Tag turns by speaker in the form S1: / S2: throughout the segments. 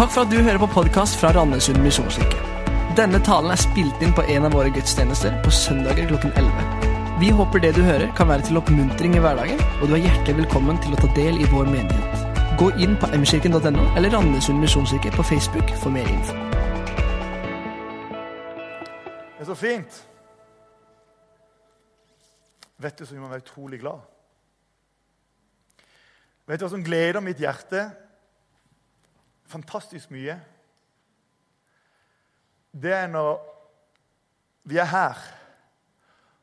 S1: Takk for at du hører på podkast fra Randesund misjonskirke. Denne talen er spilt inn på en av våre gudstjenester på søndager klokken 11. Vi håper det du hører, kan være til oppmuntring i hverdagen, og du er hjertelig velkommen til å ta del i vår menighet. Gå inn på mkirken.no eller Randesund misjonskirke på Facebook for mer info.
S2: Det er så fint. Vet du så gjør være utrolig glad? Vet du hva som gleder mitt hjerte fantastisk mye? Det er når vi er her,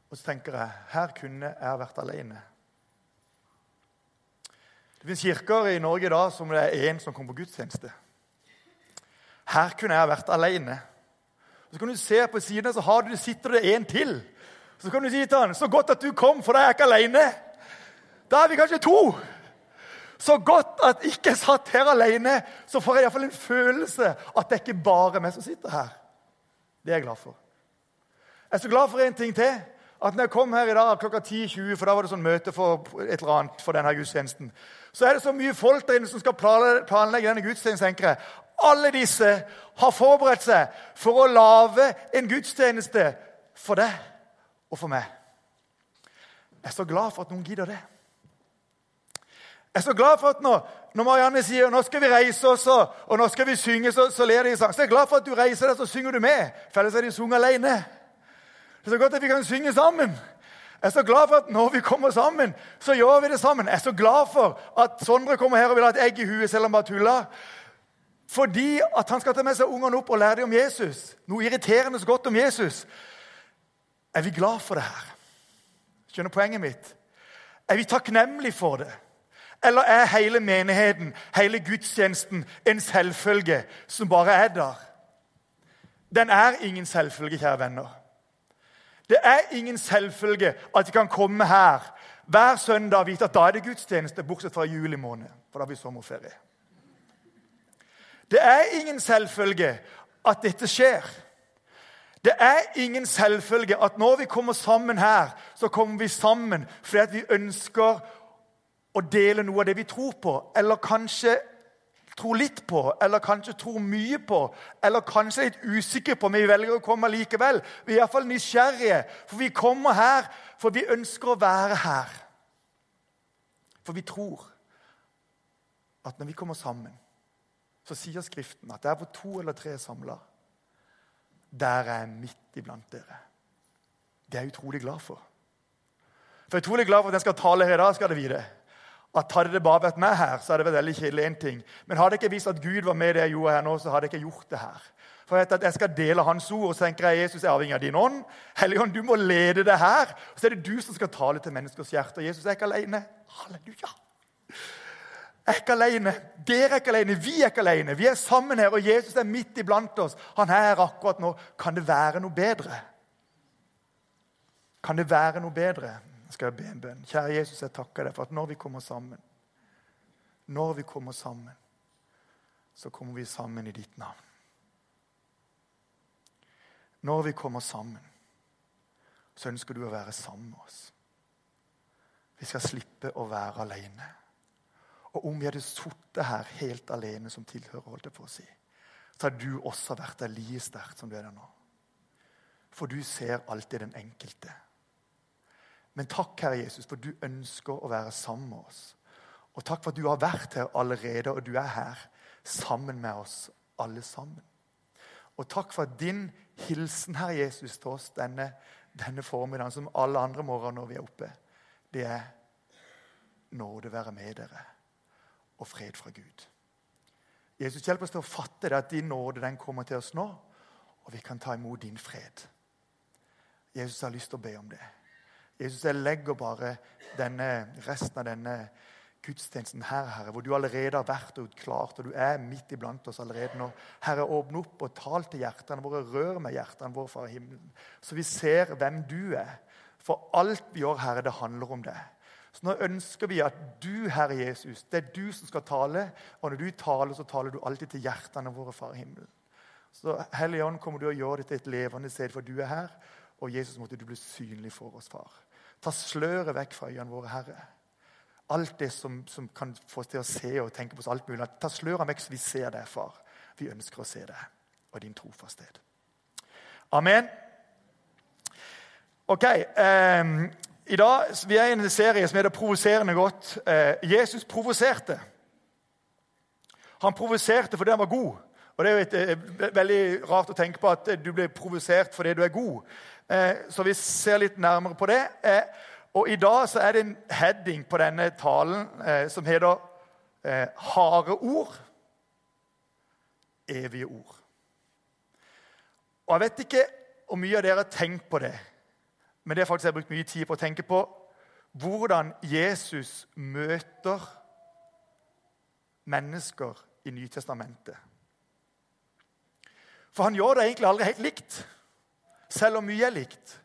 S2: og så tenker jeg her kunne jeg vært alene. Det finnes kirker i Norge i dag som det er én som kommer på gudstjeneste. Her kunne jeg vært alene. Og så kan du se på siden, så har du, sitter det en til. Så kan du si til han, 'Så godt at du kom, for da er jeg ikke alene.' Da er vi kanskje to. Så godt at jeg ikke satt her alene, så får jeg iallfall en følelse at det er ikke bare meg som sitter her. Det er jeg glad for. Jeg er så glad for en ting til. At når jeg kom her i dag klokka 10.20, for da var det sånn møte for et eller annet for denne gudstjenesten, så er det så mye folk der inne som skal planlegge denne gudstjenesten. Alle disse har forberedt seg for å lage en gudstjeneste for deg og for meg. Jeg er så glad for at noen gidder det. Jeg er så glad for at når, når Marianne sier nå skal vi reise oss og, og nå skal vi synge, så, så ler de i sang. Så jeg er glad for at du reiser deg, så synger du med. For ellers er de sunget alene. Det er så godt at vi kan synge sammen. Jeg er så glad for at når vi kommer sammen, så gjør vi det sammen. Jeg er så glad for at Sondre kommer her og vil ha et egg i huet selv om han bare tuller. Fordi at han skal ta med seg ungene opp og lære dem om Jesus. Noe irriterende så godt om Jesus. Er vi glad for det her? Skjønner poenget mitt? Er vi takknemlige for det? Eller er hele menigheten, hele gudstjenesten, en selvfølge som bare er der? Den er ingen selvfølge, kjære venner. Det er ingen selvfølge at vi kan komme her hver søndag og vite at da er det gudstjeneste, bortsett fra juli måned, for da vi sommerferie. Det er ingen selvfølge at dette skjer. Det er ingen selvfølge at når vi kommer sammen her, så kommer vi sammen fordi vi ønsker å dele noe av det vi tror på, eller kanskje tror litt på, eller kanskje tror mye på, eller kanskje litt usikker på, men vi velger å komme likevel. Vi er iallfall nysgjerrige, for vi kommer her for vi ønsker å være her. For vi tror at når vi kommer sammen, så sier Skriften at det er hvor to eller tre er samla, der er jeg midt iblant dere. Det er jeg utrolig glad for. For jeg er utrolig glad for at jeg skal tale her i dag. skal det vite. At Hadde det bare vært meg her, så hadde det vært veldig kjedelig en ting. Men hadde jeg ikke visst at Gud var med i det jeg gjorde her nå, så hadde jeg ikke gjort det her. For jeg at jeg skal dele Hans ord, og så tenker jeg Jesus er avhengig av din ånd. Helligånd, du må lede det her. Og så er det du som skal tale til menneskers Og Jesus er ikke alene. Halleluja. Jeg er ikke alene. Dere er ikke alene. Vi er ikke alene. Vi er sammen her, og Jesus er midt iblant oss. Han er her akkurat nå. Kan det være noe bedre? Kan det være noe bedre? Skal jeg be en bønn. Kjære Jesus, jeg takker deg for at når vi kommer sammen, når vi kommer sammen, så kommer vi sammen i ditt navn. Når vi kommer sammen, så ønsker du å være sammen med oss. Vi skal slippe å være alene. Og om vi hadde sittet her helt alene som tilhører, holdt jeg på å si, så hadde du også vært der like sterkt som du er der nå. For du ser alltid den enkelte. Men takk, Herre Jesus, for du ønsker å være sammen med oss. Og takk for at du har vært her allerede, og du er her sammen med oss alle sammen. Og takk for at din hilsen, Herre Jesus, til oss denne, denne formiddagen, som alle andre morgener når vi er oppe, det er nåde være med dere og fred fra Gud. Jesus, hjelp oss til å fatte det at din nåde den kommer til oss nå, og vi kan ta imot din fred. Jesus har lyst til å be om det. Jesus, jeg legger bare denne, resten av denne gudstjenesten her, Herre, hvor du allerede har vært og klart, og du er midt iblant oss allerede nå. Herre, åpne opp og tal til hjertene våre, rør med hjertene våre fra himmelen, så vi ser hvem du er. For alt vi gjør, Herre, det handler om det. Så nå ønsker vi at du, Herre Jesus, det er du som skal tale. Og når du taler, så taler du alltid til hjertene våre fra himmelen. Så Hellige Ånd, kommer du og gjør dette et levende sted, for du er her. Og Jesus, måtte du bli synlig for oss, far. Ta sløret vekk fra øynene våre, Herre. Alt det som, som, kan få oss til å se og tenke på oss alt mulig. Ta sløret vekk så vi ser deg, far. Vi ønsker å se deg og din trofasthet. Amen. Ok. Eh, I dag vi er i en serie som heter 'Provoserende godt'. Eh, Jesus provoserte. Han provoserte fordi han var god. Og Det er jo et, eh, veldig rart å tenke på at du blir provosert fordi du er god. Eh, så vi ser litt nærmere på det. Eh, og I dag så er det en heading på denne talen eh, som heter 'Harde ord, evige ord'. Og Jeg vet ikke hvor mye av dere har tenkt på det, men det har faktisk jeg har brukt mye tid på å tenke på hvordan Jesus møter mennesker i Nytestamentet. For han gjør det egentlig aldri helt likt, selv om mye er likt.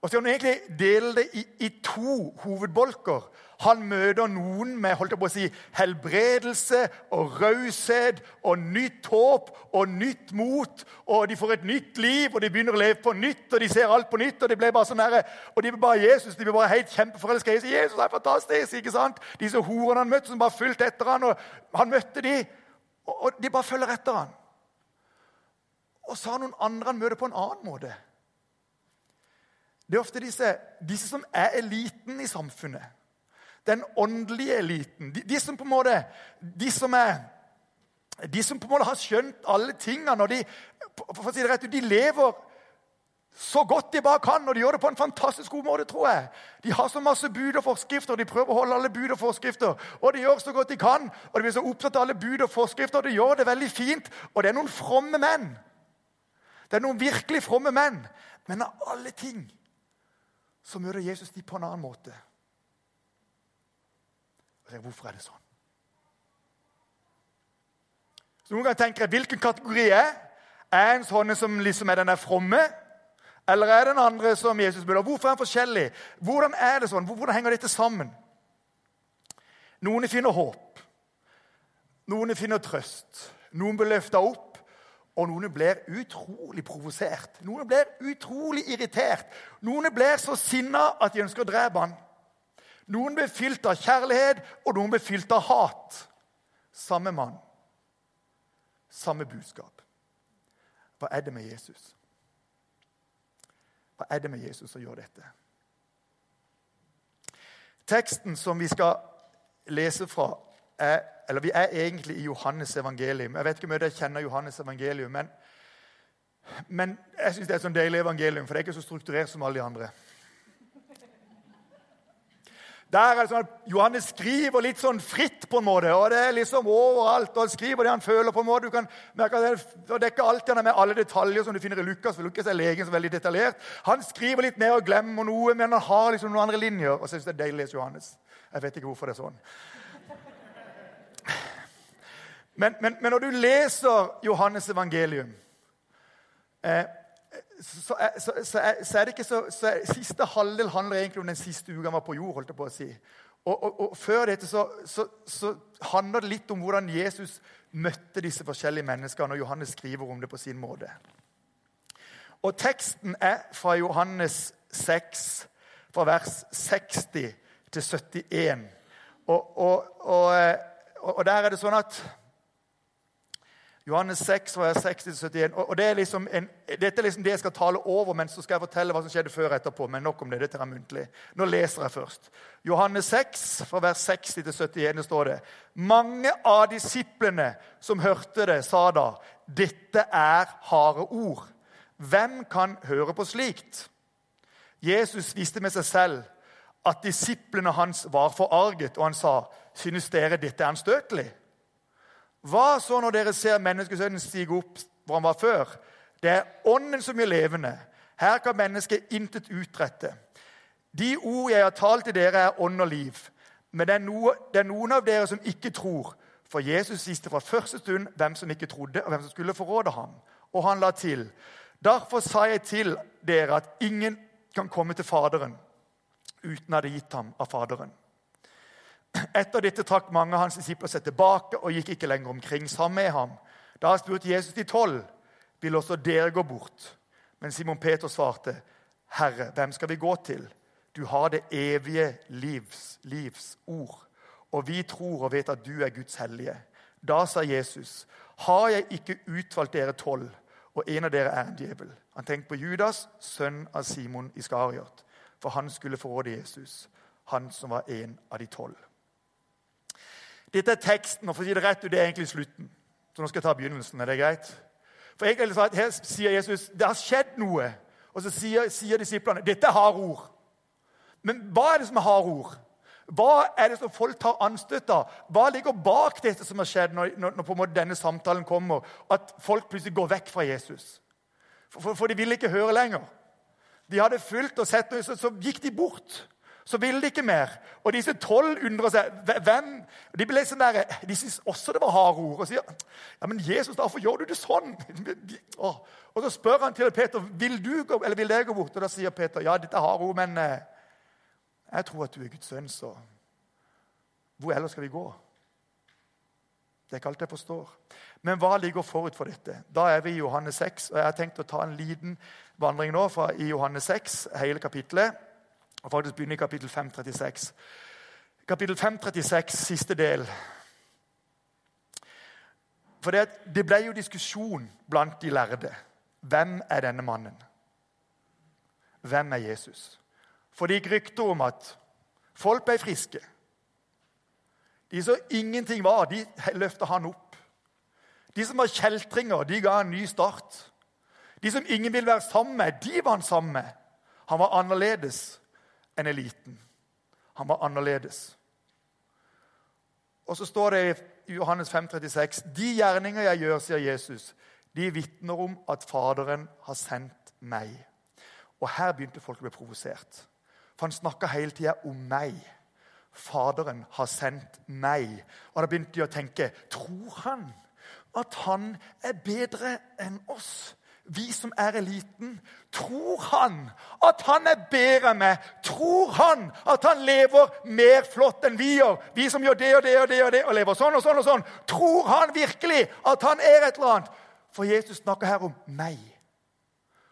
S2: Og så kan du egentlig dele det i, i, to hovedbolker. Han møter noen med holdt jeg på å si, helbredelse og raushet og nytt håp og nytt mot. Og de får et nytt liv, og de begynner å leve på nytt, og de ser alt på nytt. Og de blir bare sånn her, og de blir bare Jesus, de blir bare helt kjempeforelska. Jesus er fantastisk, ikke sant? Disse horene han møtte, som bare fulgte etter han, og Han møtte de, og de bare følger etter han. Og så har noen andre han møter på en annen måte. Det er ofte disse, disse som er eliten i samfunnet. Den åndelige eliten. De, de som på en måte, de som er de som på en måte har skjønt alle tingene. og de, for å si det rett, de lever så godt de bare kan, og de gjør det på en fantastisk god måte. tror jeg. De har så masse bud og forskrifter, og de prøver å holde alle bud og forskrifter. Og de gjør så godt de kan, og de blir så opptatt av alle bud og forskrifter, og de gjør det veldig fint. Og det er noen fromme menn. Det er noen virkelig fromme menn. Men av alle ting så møter Jesus de på en annen måte. Og tenker, Hvorfor er det sånn? Så Noen ganger tenker jeg hvilken kategori er Er en sånn som liksom er den der fromme? Eller er det den andre som Jesus møter? Hvorfor er han forskjellig? Hvordan er det sånn? Hvordan henger dette sammen? Noen finner håp. Noen finner trøst. Noen blir løfta opp. Og noen blir utrolig provosert. Noen blir utrolig irritert. Noen blir så sinna at de ønsker å drepe han. Noen blir fylt av kjærlighet, og noen blir fylt av hat. Samme mann, samme budskap. Hva er det med Jesus? Hva er det med Jesus som gjør dette? Teksten som vi skal lese fra, er eller vi er egentlig i Johannes evangelium. Jeg vet ikke om dere kjenner Johannes evangelium, men, men jeg syns det er et sånn deilig evangelium, for det er ikke så strukturert som alle de andre. Der er det sånn at Johannes skriver litt sånn fritt, på en måte, og det er liksom overalt. og Han skriver det han føler. på en måte. Du kan merke at det, er ikke alltid han er med alle detaljer som du finner i Lukas. for Lukas er legen så veldig detaljert. Han skriver litt ned og glemmer noe, men han har liksom noen andre linjer. og så synes det er deilig å lese Johannes. Jeg vet ikke hvorfor det er sånn. Men, men, men, når du leser Johannes evangelium, eh, så, så, så, så, er det ikke så, så Siste halvdel handler egentlig om den siste uka han var på jord. holdt jeg på å si. Og, og, og Før dette så, handler det litt om hvordan Jesus møtte disse forskjellige menneskene, og Johannes skriver om det på sin måte. Og Teksten er fra Johannes 6, fra vers 60 til 71. Og, og, og der er det sånn at Johannes 6, vers 60-71. og det er liksom en, Dette er liksom det jeg skal tale over, men så skal jeg fortelle hva som skjedde før og etterpå. Men nok om det. Dette er muntlig. Nå leser jeg først. Johannes 6, fra vers 60 til 71 står det. Mange av disiplene som hørte det, sa da, 'Dette er harde ord'. Hvem kan høre på slikt? Jesus visste med seg selv at disiplene hans var forarget, og han sa, 'Synes dere dette er anstøtelig?' Hva så når dere ser menneskesønnen stige opp hvor han var før? Det er Ånden som gjør levende. Her kan mennesket intet utrette. De ord jeg har talt til dere, er ånd og liv. Men det er, noe, det er noen av dere som ikke tror. For Jesus viste fra første stund hvem som ikke trodde, og hvem som skulle forråde ham. Og han la til.: Derfor sa jeg til dere at ingen kan komme til Faderen uten at det gitt ham av Faderen. Etter dette trakk mange av hans disipler seg tilbake og gikk ikke lenger omkring sammen med ham. Da spurte Jesus de tolv, vil også dere gå bort? Men Simon Peter svarte, Herre, hvem skal vi gå til? Du har det evige livs, livs ord. Og vi tror og vet at du er Guds hellige. Da sa Jesus, 'Har jeg ikke utvalgt dere tolv, og en av dere er en djevel?' Han tenkte på Judas, sønn av Simon Iskariot, for han skulle forråde Jesus, han som var en av de tolv. Dette er teksten, og for å si det rett det er egentlig slutten. Så nå skal jeg ta begynnelsen. Er det greit? For egentlig så Her sier Jesus det har skjedd noe. Og så sier, sier disiplene dette er harde ord. Men hva er det som er harde ord? Hva er det som folk tar anstøt av? Hva ligger bak dette som har skjedd når, når, når denne samtalen kommer? At folk plutselig går vekk fra Jesus. For, for, for de ville ikke høre lenger. De hadde fulgt og sett noe, så, så gikk de bort. Så ville de ikke mer. Og disse tolv undrer seg. hvem? De ble sånn der, de syntes også det var harde ord. Og sier ja, men Jesus, hvorfor gjør du det sånn? Og så spør han til Peter vil du gå, eller vil jeg gå bort. Og da sier Peter ja, dette er harde ord, men eh, jeg tror at du er Guds sønn, så hvor ellers skal vi gå? Det er ikke alt jeg forstår. Men hva ligger forut for dette? Da er vi i Johannes 6, og jeg har tenkt å ta en liten vandring nå fra i Johannes 6, hele kapittelet, og faktisk begynne i kapittel 536. Kapittel 536, siste del. For det, det ble jo diskusjon blant de lærde. Hvem er denne mannen? Hvem er Jesus? For det gikk rykter om at folk ble friske. De som ingenting var, de løfta han opp. De som var kjeltringer, de ga en ny start. De som ingen ville være sammen med, de var han sammen med. Han var annerledes enn eliten. Han var annerledes. Og så står det i Johannes 5, 36, De gjerninger jeg gjør, sier Jesus, de vitner om at Faderen har sendt meg. Og her begynte folk å bli provosert. For han snakka hele tida om meg. Faderen har sendt meg. Og da begynte de å tenke Tror han at han er bedre enn oss? Vi som er eliten. Tror han at han er bedre enn meg? Tror han at han lever mer flott enn vi gjør? Vi som gjør det og det og det og det og lever sånn og sånn og sånn. Tror han virkelig at han er et eller annet? For Jesus snakker her om meg.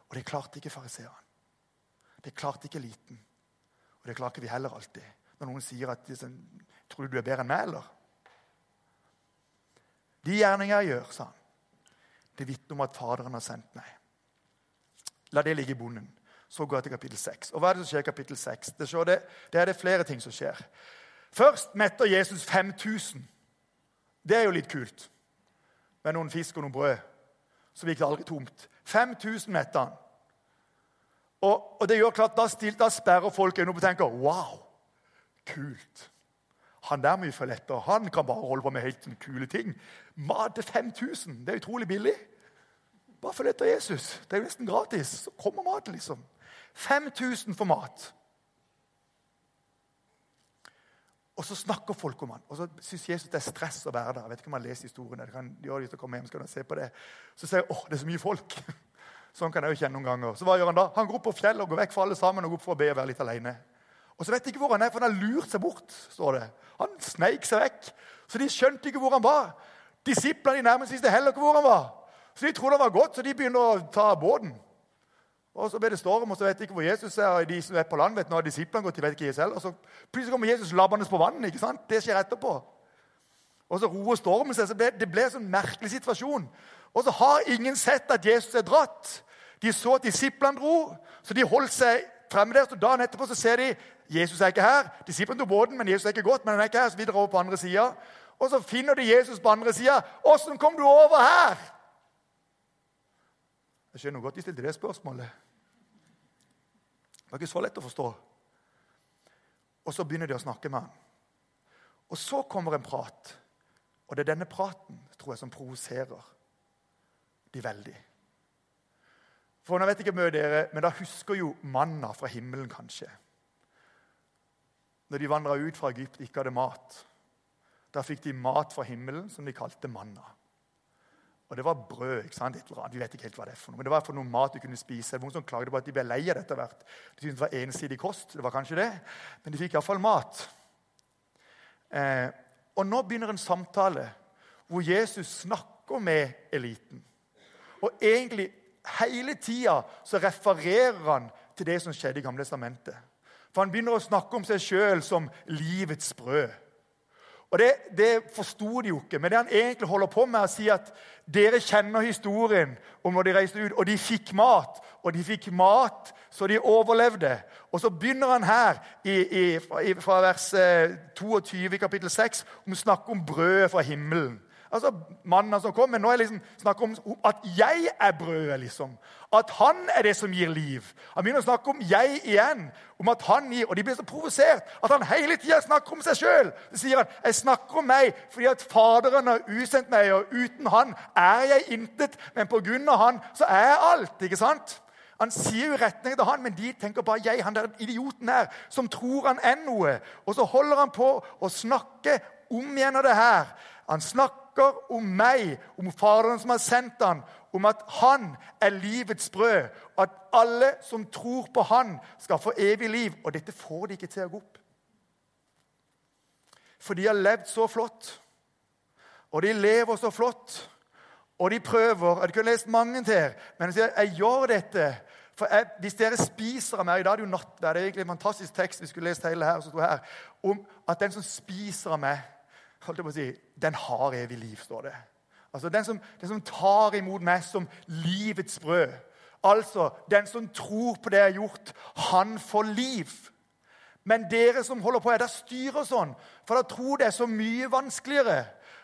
S2: Og det klarte ikke fariseeren. Det klarte ikke eliten. Og det klarer ikke vi heller alltid. Når noen sier at sånn, 'Tror du du er bedre enn meg', eller? De gjerninger jeg gjør, sa han, det vitner om at Faderen har sendt meg. La det ligge i bonden. Så går jeg til kapittel 6. Og hva er det som skjer i kapittel 6? Det, det, det er det flere ting som skjer. Først metter Jesus 5000. Det er jo litt kult. Med noen fisk og noen brød. Så gikk det aldri tomt. 5000 metter han. Og, og det gjør klart, da, stil, da sperrer folk øynene opp og tenker Wow, kult. Han der må vi følge etter. Han kan bare holde på med helt kule ting. Mat til 5000. Det er utrolig billig. Bare følg etter Jesus. Det er jo nesten gratis. Så kommer maten, liksom. 5000 for mat. Og så snakker folk om han, og så syns Jesus det er stress å være der. Jeg vet ikke om han lest historien. Det kan gjøre det, komme hjem, skal se på det. Så sier jeg åh, det er så mye folk. Sånn kan jeg jo kjenne noen ganger. Så hva gjør Han da? Han går opp på fjellet og går vekk fra alle sammen og går opp for å be og være litt alene. Og så vet de ikke hvor han er, for han har lurt seg bort. står det. Han sneik seg vekk. Så de skjønte ikke hvor han var. Disiplene de nærmest visste heller ikke hvor han var. Så de trodde han var gått, så de begynner å ta båten. Og Så ble det storm, og så vet de ikke hvor Jesus er. og de som er på land, vet når disiplene går, de vet ikke selv. Og så plutselig kommer Jesus labbende på vannet. ikke sant? Det skjer etterpå. Og så roer stormen seg. så ble, Det ble en sånn merkelig situasjon. Og så har ingen sett at Jesus er dratt. De så at disiplene dro, så de holdt seg fremme der. så Dagen etterpå så ser de Jesus er ikke her. Disiplene tok båten, men Jesus er ikke gått. men han er ikke her, så vi drar over på andre sida. Og så finner de Jesus på andre sida. 'Åssen kom du over her?' Jeg skjønner godt de stilte det spørsmålet. Det var ikke så lett å forstå. Og så begynner de å snakke med ham. Og så kommer en prat. Og det er denne praten tror jeg, som provoserer de veldig. For nå vet jeg ikke med dere, men Da husker jo manna fra himmelen, kanskje. Når de vandra ut fra Egypt ikke hadde mat. Da fikk de mat fra himmelen som de kalte manna. Og Det var brød. ikke sant? Et eller annet. Vi vet ikke helt hva det er for noe. Men det var for noe mat de kunne spise. Noen som klagde på at de ble lei av det etter hvert. De syntes det var ensidig kost. Det var kanskje det. Men de fikk iallfall mat. Eh, og nå begynner en samtale hvor Jesus snakker med eliten. Og egentlig hele tida refererer han til det som skjedde i Gamle testamentet. For han begynner å snakke om seg sjøl som livets brød. Og Det, det forsto de jo ikke. Men det han egentlig holder på med, er å si at dere kjenner historien om når de reiste ut, og de fikk mat. Og de fikk mat så de overlevde. Og så begynner han her i, i, fra vers 22 eh, i kapittel 6 om å snakke om brødet fra himmelen. Altså mannen som kom, men Nå er det liksom snakk om at jeg er brødet. liksom. At han er det som gir liv. Han begynner å snakke om jeg igjen. om at han gir, Og de blir så provosert at han hele tida snakker om seg sjøl. Så sier han jeg snakker om meg fordi at Faderen har usendt meg, og uten han er jeg intet. Men på grunn av han så er jeg alt. ikke sant? Han sier jo retning til han, men de tenker bare jeg, han der idioten her, som tror han er noe. Og så holder han på å snakke om igjen av det her. Han snakker snakker om meg, om Faderen som har sendt han, om at han er livets brød, og at alle som tror på han, skal få evig liv. Og dette får de ikke til å gå opp. For de har levd så flott, og de lever så flott, og de prøver. Jeg kunne lest mange til, men jeg sier jeg gjør dette. For jeg, Hvis dere spiser av meg I dag er det jo nattverd. Det er egentlig en fantastisk tekst. vi skulle lest hele her, her, Om at den som spiser av meg holdt jeg på å si, den har evig liv, står det. Altså den som, den som tar imot meg som livets brød. Altså, den som tror på det jeg har gjort, han får liv. Men dere som holder på, der styrer sånn, for da tror det er så mye vanskeligere.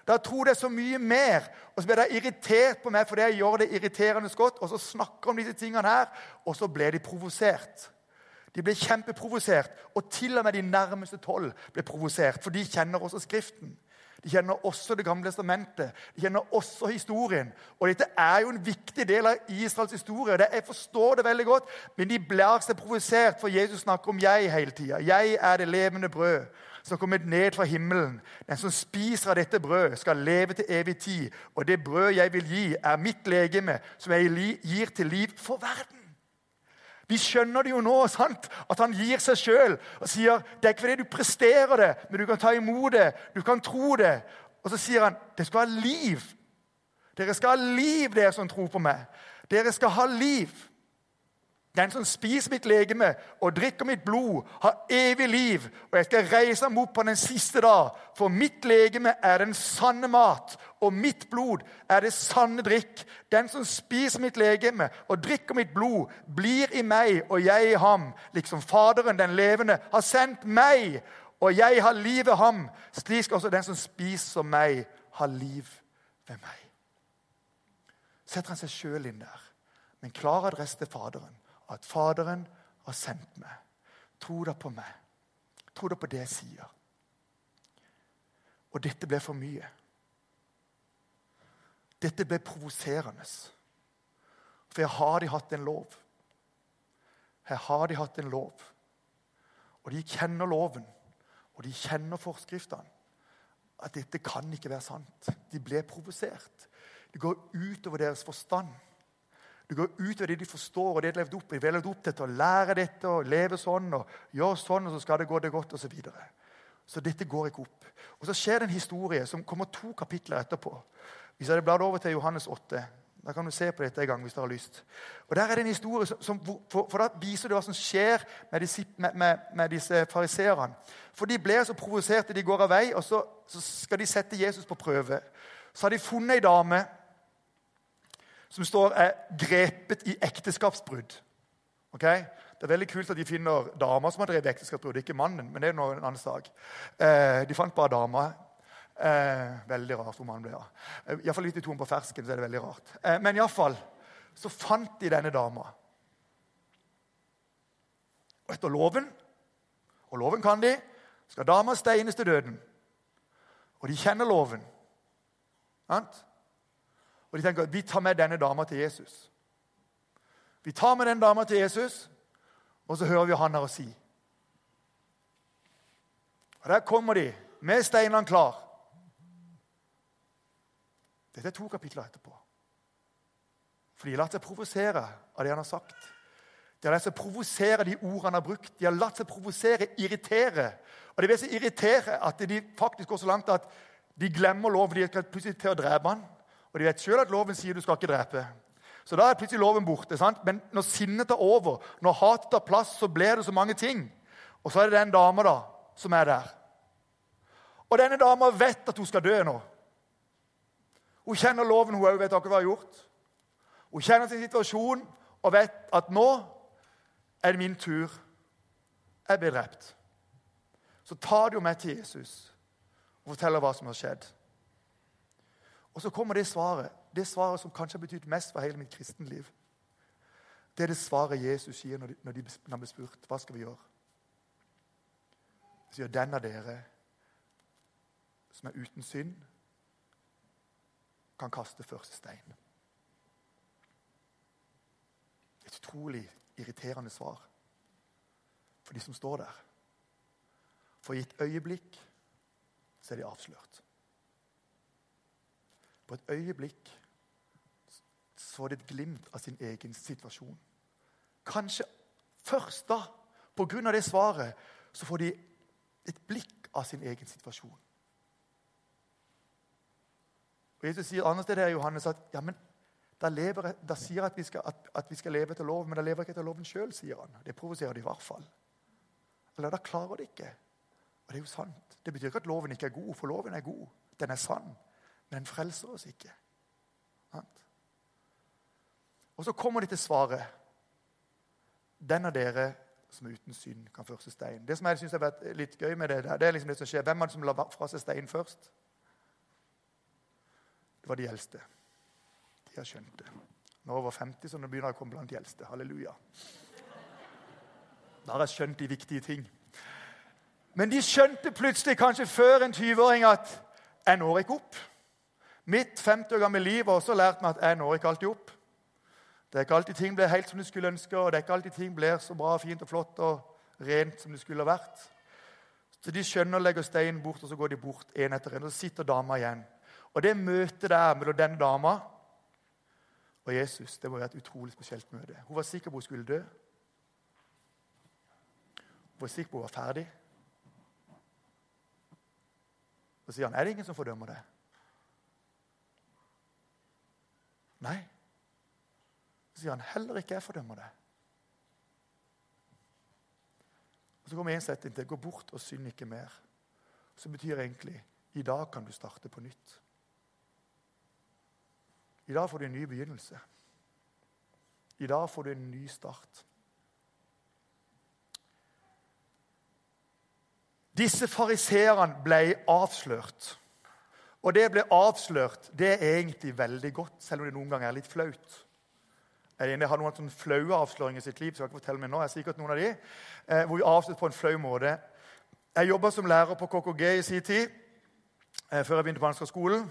S2: Da tror det er så mye mer. Og så blir de irritert på meg fordi jeg gjør det irriterende godt. Og så snakker om disse tingene her, og så blir de provosert. De ble kjempeprovosert. Og til og med de nærmeste tolv ble provosert, for de kjenner også Skriften. De kjenner også Det gamle testamentet. De kjenner også historien. Og dette er jo en viktig del av Israels historie. og jeg forstår det veldig godt, men de blir seg provosert, for Jesus snakker om jeg hele tida. Jeg er det levende brød som kommer ned fra himmelen. Den som spiser av dette brød, skal leve til evig tid. Og det brød jeg vil gi, er mitt legeme, som jeg gir til liv for verden. Vi skjønner det jo nå, sant? at han gir seg sjøl og sier det er ikke fordi du presterer det, men du kan ta imot det, du kan tro det. Og så sier han det skal ha liv. Dere skal ha liv, dere som tror på meg. Dere skal ha liv. Den som spiser mitt legeme og drikker mitt blod, har evig liv, og jeg skal reise ham opp på den siste dag. For mitt legeme er den sanne mat, og mitt blod er det sanne drikk. Den som spiser mitt legeme og drikker mitt blod, blir i meg og jeg i ham, liksom Faderen, den levende, har sendt meg, og jeg har liv ved ham. Slik skal også den som spiser meg, ha liv ved meg. Setter han seg sjøl inn der, med en klar adresse til Faderen at Faderen har sendt meg. Tro da på meg. Tro da på det jeg sier. Og dette ble for mye. Dette ble provoserende. For jeg har de hatt en lov. Her har de hatt en lov. Og de kjenner loven, og de kjenner forskriftene. At dette kan ikke være sant. De ble provosert. Det går utover deres forstand. Det går ut av det de forstår og det de levd opp de Vi levd opp til å lære dette og leve sånn og gjøre sånn, og så skal det gå det godt osv. Så, videre. så dette går ikke opp. Og Så skjer det en historie som kommer to kapitler etterpå. Hvis jeg bladd over til Johannes 8, da kan du se på dette en gang hvis du har lyst. Og Der er det en historie som, som for, for, da viser det hva som skjer med disse, med, med, med disse fariseerne. For de ble så provoserte, de går av vei, og så, så skal de sette Jesus på prøve. Så har de funnet ei dame som står er grepet i ekteskapsbrudd. Okay? Det er veldig kult at de finner damer som har drevet ekteskapsbrudd, ikke mannen. men det er noe en annen sak. Eh, de fant bare damer. Eh, veldig rart hvor mannen ble av. Ja. Iallfall litt i tonen på fersken. så er det veldig rart. Eh, men iallfall så fant de denne dama. Og etter loven, og loven kan de, skal dama steines til døden. Og de kjenner loven. Sant? Og de tenker vi tar med denne dama til Jesus. Vi tar med den dama til Jesus, og så hører vi han her å si. Og Der kommer de med steinene klar. Dette er to kapitler etterpå. For de har latt seg provosere av det han har sagt. De har latt seg provosere de ordene han har brukt. De har latt seg provosere, irritere. Og de blir så irritere at de faktisk går så langt at de glemmer lov. De skal plutselig til å drepe han. Og de vet sjøl at loven sier du skal ikke drepe. Så da er plutselig loven borte. sant? Men når sinnet tar over, når hatet tar plass, så blir det så mange ting. Og så er det den dama da, som er der. Og denne dama vet at hun skal dø nå. Hun kjenner loven, hun vet akkurat hva hun har gjort. Hun kjenner sin situasjon og vet at nå er det min tur. Jeg blir drept. Så tar de jo med til Jesus og forteller hva som har skjedd. Og så kommer det svaret, det svaret som kanskje har betydd mest for hele mitt kristenliv. Det er det svaret Jesus sier når, de, når, han blir spurt hva skal vi gjøre. Han sier den av dere som er uten synd, kan kaste første stein. Et utrolig irriterende svar for de som står der. For i et øyeblikk så er de avslørt. På et øyeblikk så det de et glimt av sin egen situasjon. Kanskje først da, på grunn av det svaret, så får de et blikk av sin egen situasjon. Og Jesus sier andre steder i Johannes at ja, men da, lever, da sier at at, at vi skal leve etter loven, men da lever ikke etter loven sjøl, sier han. Det provoserer de i hvert fall. Eller da klarer de ikke. Og det er jo sant. Det betyr ikke at loven ikke er god, for loven er god. Den er sann. Men frelser oss ikke. Og så kommer de til svaret. Den av dere som er uten synd, kan første stein. Det som jeg synes har vært litt gøy med det, det er liksom det som skjer. Hvem er det som la fra seg stein først? Det var de eldste. De har skjønt det. Nå er jeg over 50, så nå begynner jeg å komme blant de eldste. Halleluja. Da har jeg skjønt de viktige ting. Men de skjønte plutselig, kanskje før en 20-åring, at jeg når ikke opp. Mitt 50 år gamle liv har også lært meg at jeg når ikke alltid opp. Det er ikke alltid ting blir helt som du skulle ønske, og det er ikke alltid ting blir så bra, fint og flott og rent som det skulle ha vært. Så De skjønner og legger steinen bort, og så går de bort en etter en. Og så sitter dama igjen. Og det møtet der mellom den dama og Jesus det må være et utrolig spesielt møte. Hun var sikker på hun skulle dø. Hun var sikker på hun var ferdig. Så sier han, 'Er det ingen som fordømmer det?' Nei. Så sier han, 'Heller ikke jeg fordømmer det'. Og Så kommer en setning til. 'Gå bort og synd ikke mer'. Så betyr egentlig 'i dag kan du starte på nytt'. I dag får du en ny begynnelse. I dag får du en ny start. Disse fariseerne ble avslørt. Og det ble avslørt, det er egentlig veldig godt, selv om det noen ganger er litt flaut. Jeg har noen sånne flaue avsløringer i sitt liv. så jeg kan fortelle meg nå, jeg er sikkert noen av de, eh, hvor vi avslørt på en flau måte. Jeg jobba som lærer på KKG i sin tid, eh, før jeg begynte på Ansgar-skolen.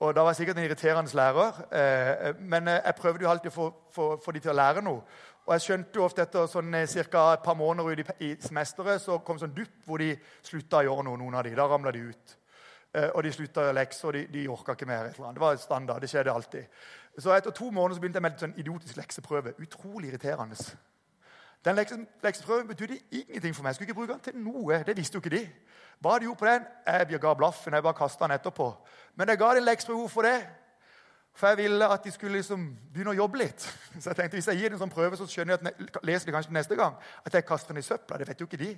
S2: Og Da var jeg sikkert en irriterende lærer, eh, men jeg prøvde jo alltid å få, få de til å lære noe. Og jeg skjønte jo ofte etter sånn, ca. et par måneder ut i, semesteret så kom sånn dupp hvor de slutta å gjøre noe. noen av de. Da ramla de ut. Og de slutta lekse, og de, de orka ikke mer. Det var standard. Det skjedde alltid. Så etter to måneder så begynte jeg med en sånn idiotisk lekseprøve. Utrolig irriterende. Den lekseprøven betydde ingenting for meg. Jeg skulle ikke bruke den til noe. Det visste jo ikke de. Hva de gjorde på den? Jeg ga blaffen. Jeg bare kasta den etterpå. Men jeg ga dem lekseprøve. Hvorfor det? For jeg ville at de skulle liksom begynne å jobbe litt. Så jeg tenkte, Hvis jeg gir dem en sånn prøve, så skjønner jeg at leser de kanskje neste gang at jeg kaster den i søpla. Det vet jo ikke de.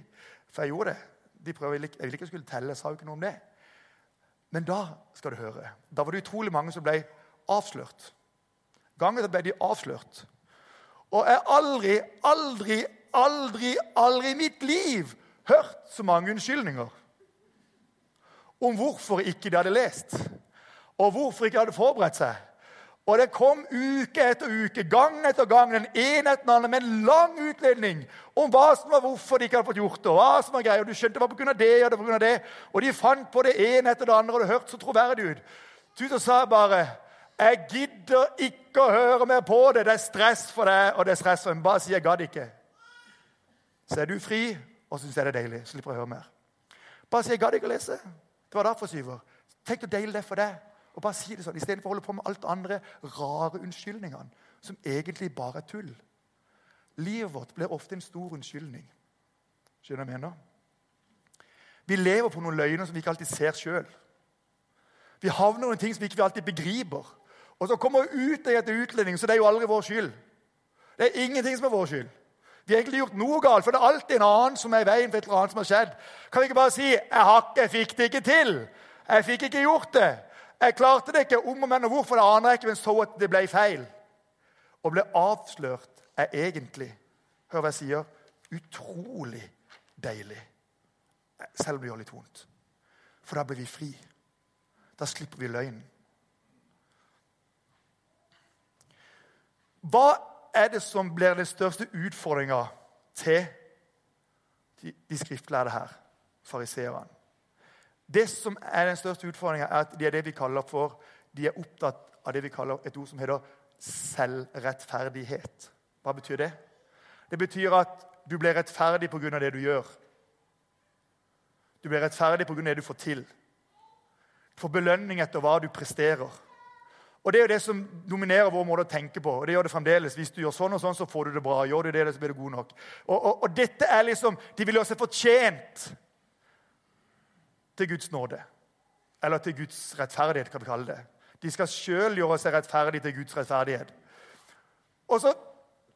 S2: For jeg gjorde det. De prøver, jeg ville ikke skulle telle. Jeg sa jo ikke noe om det. Men da skal du høre, da var det utrolig mange som ble avslørt. Gangen ble de avslørt. Og jeg har aldri, aldri, aldri, aldri i mitt liv hørt så mange unnskyldninger om hvorfor ikke de hadde lest, og hvorfor ikke de hadde forberedt seg. Og det kom uke etter uke, gang etter gang, den ene etter den andre, med en lang utledning om hva som var hvorfor de ikke hadde fått gjort det. og hva som var greia, og Du skjønte det var pga. det og det av det. Og de fant på det ene etter det andre, og det hørtes så troverdig ut. Tuta sa bare jeg gidder ikke å høre mer på det. Det er stress for deg, og det er stress for meg. Bare si 'jeg gadd ikke'. Så er du fri, og syns jeg det er deilig. Slipper å høre mer. Bare si 'jeg gadd ikke å lese'. Det var derfor, Syver. Tenk å dele det for deg. Og bare si det sånn, Istedenfor å holde på med alt andre rare unnskyldningene, som egentlig bare er tull. Livet vårt blir ofte en stor unnskyldning. Skjønner du hva jeg mener? Vi lever på noen løgner som vi ikke alltid ser sjøl. Vi havner i ting som vi ikke alltid begriper. Og så kommer vi ut etter utlending, så det er jo aldri vår skyld. Det er ingenting som er vår skyld. Vi har egentlig gjort noe galt, for det er alltid en annen som er i veien for et eller annet som har skjedd. Kan vi ikke bare si 'Jeg, har jeg fikk det ikke til'? Jeg fikk ikke gjort det. Jeg klarte det ikke. Om og men og hvorfor, det aner jeg ikke, men så at det ble feil. Å bli avslørt er egentlig, hør hva jeg sier, utrolig deilig. Selv om det gjør litt vondt. For da blir vi fri. Da slipper vi løgnen. Hva er det som blir den største utfordringa til de, de skriftlærde her, fariseerne? Det som er den største utfordringa, er at de er det vi kaller for De er opptatt av det vi kaller et ord som heter selvrettferdighet. Hva betyr det? Det betyr at du blir rettferdig pga. det du gjør. Du blir rettferdig pga. det du får til. Du får belønning etter hva du presterer. Og Det er jo det som dominerer vår måte å tenke på. og det gjør det fremdeles. Hvis du gjør sånn og sånn, så får du det bra. Gjør du det, så blir du god nok. Og, og, og dette er liksom, De vil gjøre seg fortjent til Guds nåde. Eller til Guds rettferdighet, kan vi kalle det. De skal sjøl gjøre seg rettferdig til Guds rettferdighet. Og så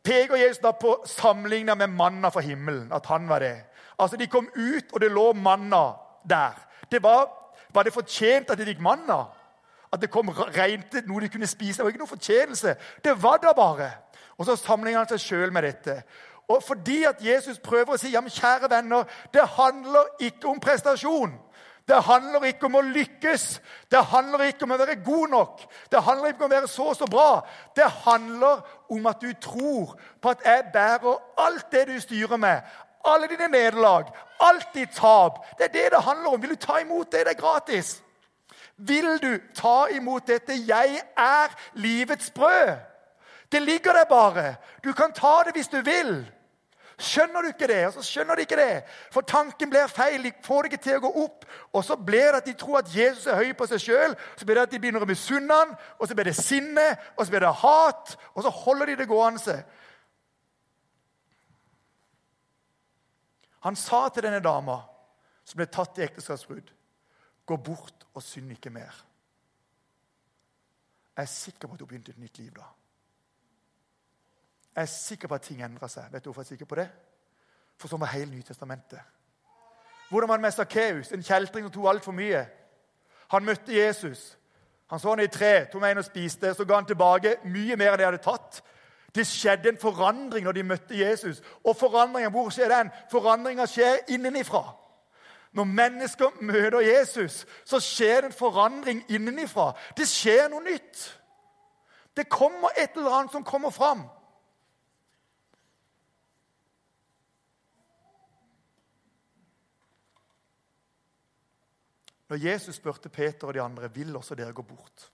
S2: peker Jesus da på sammenligna med manna fra himmelen. At han var det. Altså, De kom ut, og det lå manna der. Det var, var det fortjent at de fikk manna? At det kom rent noe de kunne spise? Det var ikke noe fortjenelse. Det var da bare. Og så sammenligner han seg sjøl med dette. Og fordi at Jesus prøver å si ja, men kjære venner, det handler ikke om prestasjon. Det handler ikke om å lykkes. Det handler ikke om å være god nok. Det handler ikke om å være så og så bra. Det handler om at du tror på at jeg bærer alt det du styrer med. Alle dine nederlag, alt ditt tap. Det er det det handler om. Vil du ta imot det? Det er gratis. Vil du ta imot dette? Jeg er livets brød. Det ligger der bare. Du kan ta det hvis du vil. Skjønner du ikke det? Og så skjønner de ikke det. For tanken blir feil. De får det ikke til å gå opp. Og så blir det at de tror at Jesus er høy på seg sjøl. Så blir det at de begynner å misunne han, og så blir det sinne, og så blir det hat. Og så holder de det gående. Han sa til denne dama som ble tatt i ekteskapsbrudd, gå bort og synd ikke mer. Jeg er sikker på at hun begynte et nytt liv da. Jeg er sikker på at ting endrer seg. Vet du hvorfor jeg er sikker på det? For sånn var hele Nytestamentet. Hvordan var det med Sakkeus, en kjeltring som tok altfor mye? Han møtte Jesus. Han så han i tre, tok med en og spiste. Så ga han tilbake mye mer enn de hadde tatt. Det skjedde en forandring når de møtte Jesus. Og forandringen, hvor skjer den? Forandringa skjer innenifra. Når mennesker møter Jesus, så skjer det en forandring innenifra. Det skjer noe nytt. Det kommer et eller annet som kommer fram. Når Jesus spurte Peter og de andre vil også dere gå bort,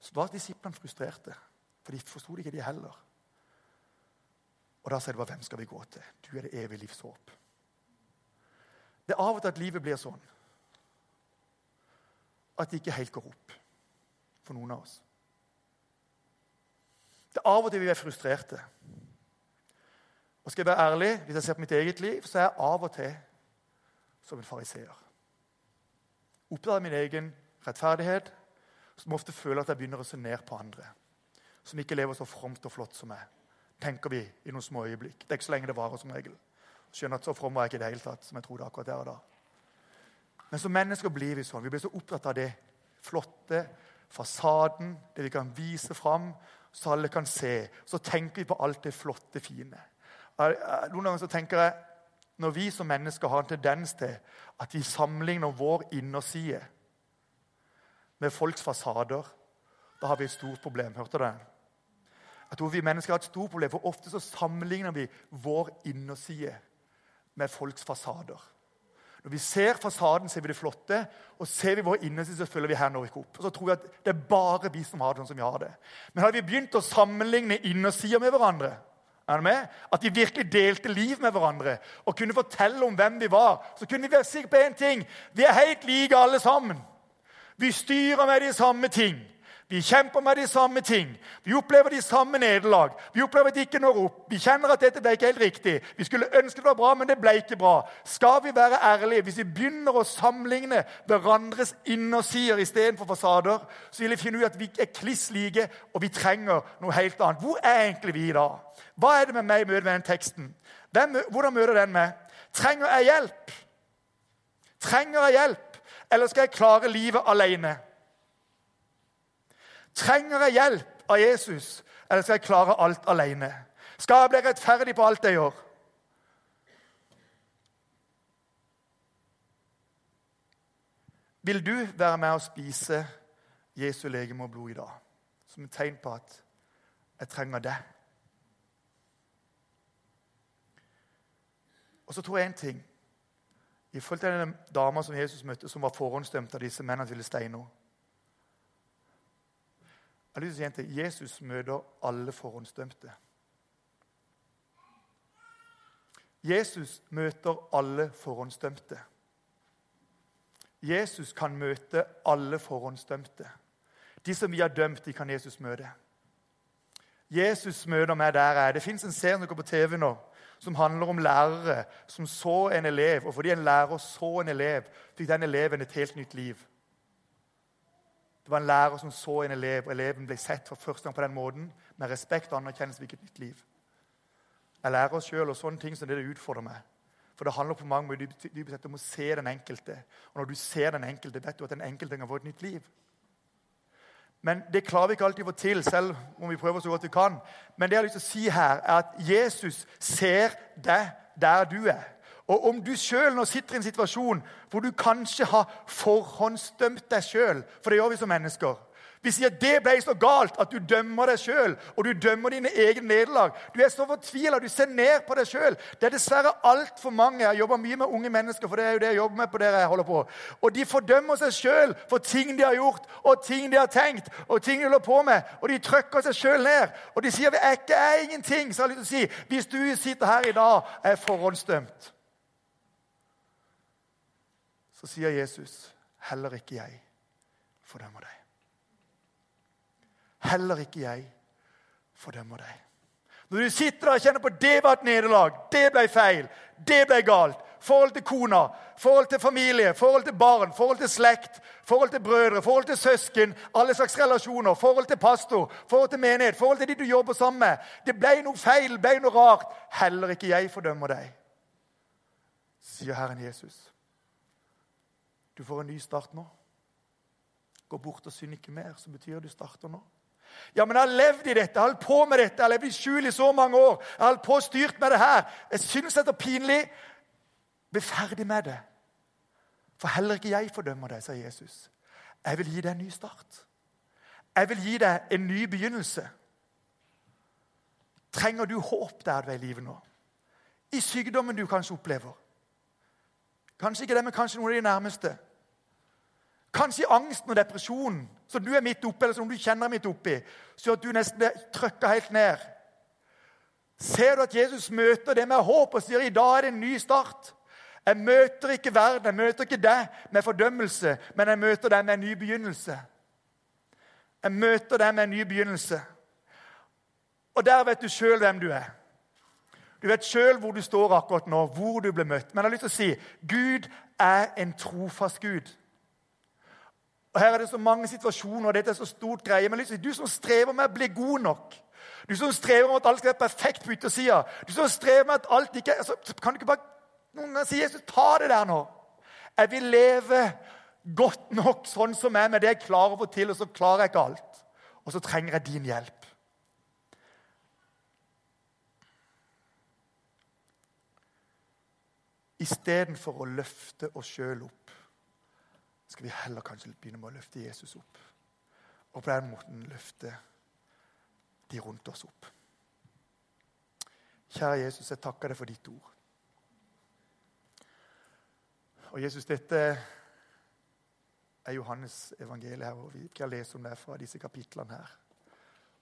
S2: så var disiplene frustrerte. For de forsto ikke, de heller. Og da sa de bare hvem skal vi gå til? Du er det evige livs håp. Det er av og til at livet blir sånn at det ikke helt går opp for noen av oss. Det er av og til vi er frustrerte. Og skal jeg være ærlig, Hvis jeg ser på mitt eget liv, så er jeg av og til som en fariseer av min egen rettferdighet, som ofte føler at jeg begynner å se ned på andre. Som ikke lever så fromt og flott som meg, tenker vi i noen små øyeblikk. Det er ikke så lenge det varer, som regel. Skjønner at så from var jeg ikke i det hele tatt, som jeg trodde akkurat der og da. Men som mennesker blir vi sånn. Vi blir så opptatt av det flotte, fasaden, det vi kan vise fram, så alle kan se. Så tenker vi på alt det flotte, fine. Noen ganger så tenker jeg når vi som mennesker har en tendens til at vi sammenligner vår innerside med folks fasader, da har vi et stort problem. Hørte du det? Jeg tror vi mennesker har et stort problem, for ofte så sammenligner vi vår innerside med folks fasader. Når vi ser fasaden, ser vi det flotte, og ser vi vår innerside, så følger vi her når ikke opp. Og så tror vi at det er bare vi som har det sånn som vi har det. Men hadde vi begynt å sammenligne innersida med hverandre, er med? At de virkelig delte liv med hverandre og kunne fortelle om hvem vi var. Så kunne vi være sikre på én ting. Vi er helt like alle sammen. Vi styrer med de samme ting. Vi kjemper med de samme ting. Vi opplever de samme nederlag. Vi opplever at det ikke når opp. Vi kjenner at dette ble ikke helt riktig. Vi skulle ønske det var bra, men det ble ikke bra. Skal vi være ærlige, hvis vi begynner å sammenligne hverandres innersider istedenfor fasader, så vil vi finne ut at vi er kliss like, og vi trenger noe helt annet. Hvor er egentlig vi da? Hva er det med meg i møte med den teksten? Hvem, hvordan møter den meg? Trenger jeg hjelp? Trenger jeg hjelp, eller skal jeg klare livet alene? Trenger jeg hjelp av Jesus, eller skal jeg klare alt alene? Skal jeg bli rettferdig på alt jeg gjør? Vil du være med og spise Jesu legeme og blod i dag? Som et tegn på at jeg trenger det. Og så tror jeg en ting. I forhold til den dama som Jesus møtte, som var forhåndsdømt av disse mennene til steine Jeg har lyst til å si en ting. Jesus møter alle forhåndsdømte. Jesus møter alle forhåndsdømte. Jesus kan møte alle forhåndsdømte. De som vi har dømt, de kan Jesus møte. Jesus møter meg der jeg er. Det fins en serie på TV nå, som handler om lærere som så en elev. Og fordi en lærer så en elev, fikk den eleven et helt nytt liv. Det var en lærer som så en elev, og eleven ble sett for første gang på den måten. Med respekt og anerkjennelse fikk et nytt liv. Jeg lærer oss sjøl, og sånne ting som det, det utfordrer meg. For det handler på mange måter dypest sett om å se den enkelte. Og når du ser den enkelte, vet du at den enkelte kan få et nytt liv. Men det klarer vi ikke alltid å få til, selv om vi prøver så godt vi kan. Men det jeg har lyst til å si her, er at Jesus ser deg der du er. Og om du sjøl nå sitter i en situasjon hvor du kanskje har forhåndsdømt deg sjøl, for det gjør vi som mennesker vi sier at det ble så galt at du dømmer deg sjøl og du dømmer dine egne nederlag. Du er så fortvila, du ser ned på deg sjøl. Det er dessverre altfor mange. Jeg jobber mye med unge mennesker, for det er jo det jeg jobber med på det jeg holder på. Og de fordømmer seg sjøl for ting de har gjort, og ting de har tenkt, og ting de holder på med. Og de trykker seg sjøl ned. Og de sier at er ikke er ingenting. Så jeg har lyst til å si hvis du sitter her i dag, er forhåndsdømt, så sier Jesus heller ikke jeg fordømmer deg. Heller ikke jeg fordømmer deg. Når du sitter der og kjenner på det var et nederlag, det ble feil, det ble galt Forhold til kona, forhold til familie, forhold til barn, forhold til slekt, forhold til brødre, forhold til søsken, alle slags relasjoner, forhold til pastor, forhold til menighet, forhold til de du jobber sammen med. Det ble noe feil, ble noe rart. Heller ikke jeg fordømmer deg, sier Herren Jesus. Du får en ny start nå. Gå bort og synd ikke mer, så betyr det du starter nå. Ja, men jeg har levd i dette, jeg har holdt på med dette, jeg har levd i skjul i så mange år. Jeg har holdt på og styrt med det her. Jeg syns det er pinlig. Bli ferdig med det. For heller ikke jeg fordømmer deg, sa Jesus. Jeg vil gi deg en ny start. Jeg vil gi deg en ny begynnelse. Trenger du håp der du er i livet nå? I sykdommen du kanskje opplever. Kanskje ikke det, men kanskje noen av de nærmeste. Kanskje angsten og depresjonen som du er midt oppi, eller som du kjenner midt oppi, så at du nesten blir trøkka helt ned. Ser du at Jesus møter det med håp og sier i dag er det en ny start? Jeg møter ikke verden, jeg møter ikke deg med fordømmelse, men jeg møter deg med en ny begynnelse. Jeg møter deg med en ny begynnelse. Og der vet du sjøl hvem du er. Du vet sjøl hvor du står akkurat nå, hvor du ble møtt. Men jeg har lyst til å si Gud er en trofast Gud. Og Her er det så mange situasjoner, og dette er så stort greie. Men liksom, du som strever med å bli god nok, du som strever med at alt skal være perfekt på yttersida, du som strever med at alt ikke altså, Kan du ikke bare noen ganger si Jesus, ta det der nå? Jeg vil leve godt nok sånn som jeg med det jeg klarer å få til, og så klarer jeg ikke alt. Og så trenger jeg din hjelp. Istedenfor å løfte oss sjøl opp skal vi heller kanskje begynne med å løfte Jesus opp. Og på den måten løfte de rundt oss opp. Kjære Jesus, jeg takker deg for ditt ord. Og Jesus, dette er Johannes evangeliet her, og vi kan lese om det fra disse kapitlene her.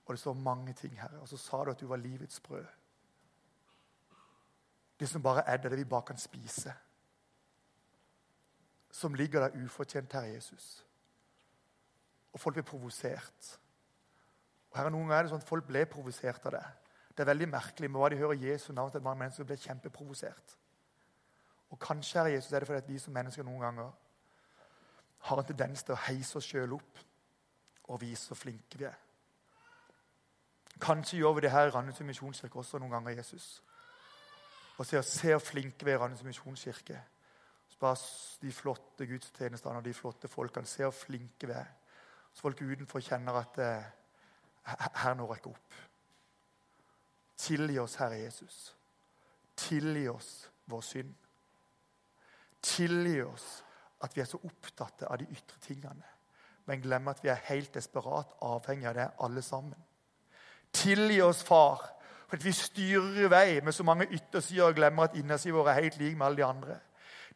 S2: Og det står mange ting her. Og så sa du at du var livets brød. Det som bare er det, det vi bare kan spise som ligger der ufortjent, Herre Jesus. og folk blir provosert. Og her er Noen ganger er det sånn at folk ble provosert av det. Det er veldig merkelig med hva de hører Jesu navn til mange mennesker blir kjempeprovosert. Og kanskje herre Jesus er det fordi at vi som mennesker noen ganger har en tendens til å heise oss sjøl opp og vise så flinke vi er. Kanskje gjør vi det her i Randesund misjonskirke også noen ganger, Jesus. Og sier se hvor flinke vi er i Randesund misjonskirke. Bare de flotte gudstjenestene og de flotte folkene. Se hvor flinke vi er. Så folk utenfor kjenner at eh, her når jeg opp. Tilgi oss, Herre Jesus. Tilgi oss vår synd. Tilgi oss at vi er så opptatt av de ytre tingene, men glemmer at vi er helt desperat avhengig av det, alle sammen. Tilgi oss, far, for at vi styrer i vei med så mange yttersider og glemmer at innersiden vår er helt lik med alle de andre.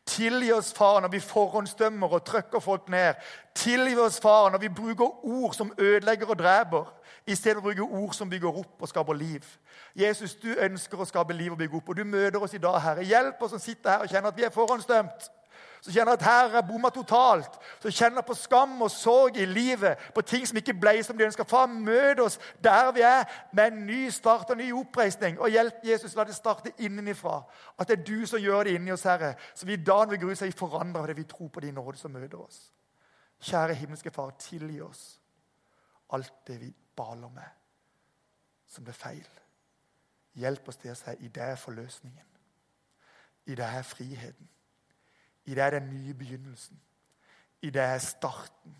S2: Tilgi oss, far, når vi forhåndsdømmer og trykker folk ned. Tilgi oss, far, når vi bruker ord som ødelegger og dreper, i stedet for å bruke ord som bygger opp og skaper liv. Jesus, du ønsker å skape liv og bygge opp, og du møter oss i dag, Herre. Hjelp oss som sitter her og kjenner at vi er forhåndsdømt som kjenner at her er bomma totalt, som kjenner på skam og sorg i livet, på ting som ikke ble som de ønska. Far, møt oss der vi er, med en ny start og ny oppreisning. Og hjelp Jesus, la det starte innenifra. At det er du som gjør det inni oss, Herre. Så vi i dag ved Gud forandre av fordi vi tror på din nåde som møter oss. Kjære himmelske Far, tilgi oss alt det vi baler med som ble feil. Hjelp oss til å si i det er forløsningen. I det er friheten. I det er den nye begynnelsen. I det er starten.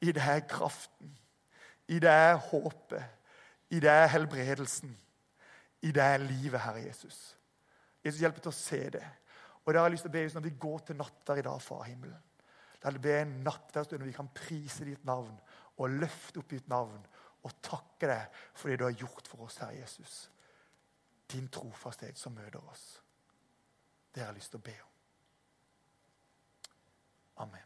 S2: I det er kraften. I det er håpet. I det er helbredelsen. I det er livet, Herre Jesus. Jesus hjelper til å se det. Og det har jeg lyst til å be Når vi går til nattverd i dag, Far himmelen, la det bli en nattverdstund når vi kan prise ditt navn og løfte opp ditt navn og takke deg for det du har gjort for oss, Herre Jesus. Din trofasthet som møter oss. Det har jeg lyst til å be om. Amen.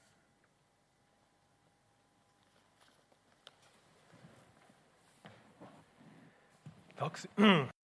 S3: Takk.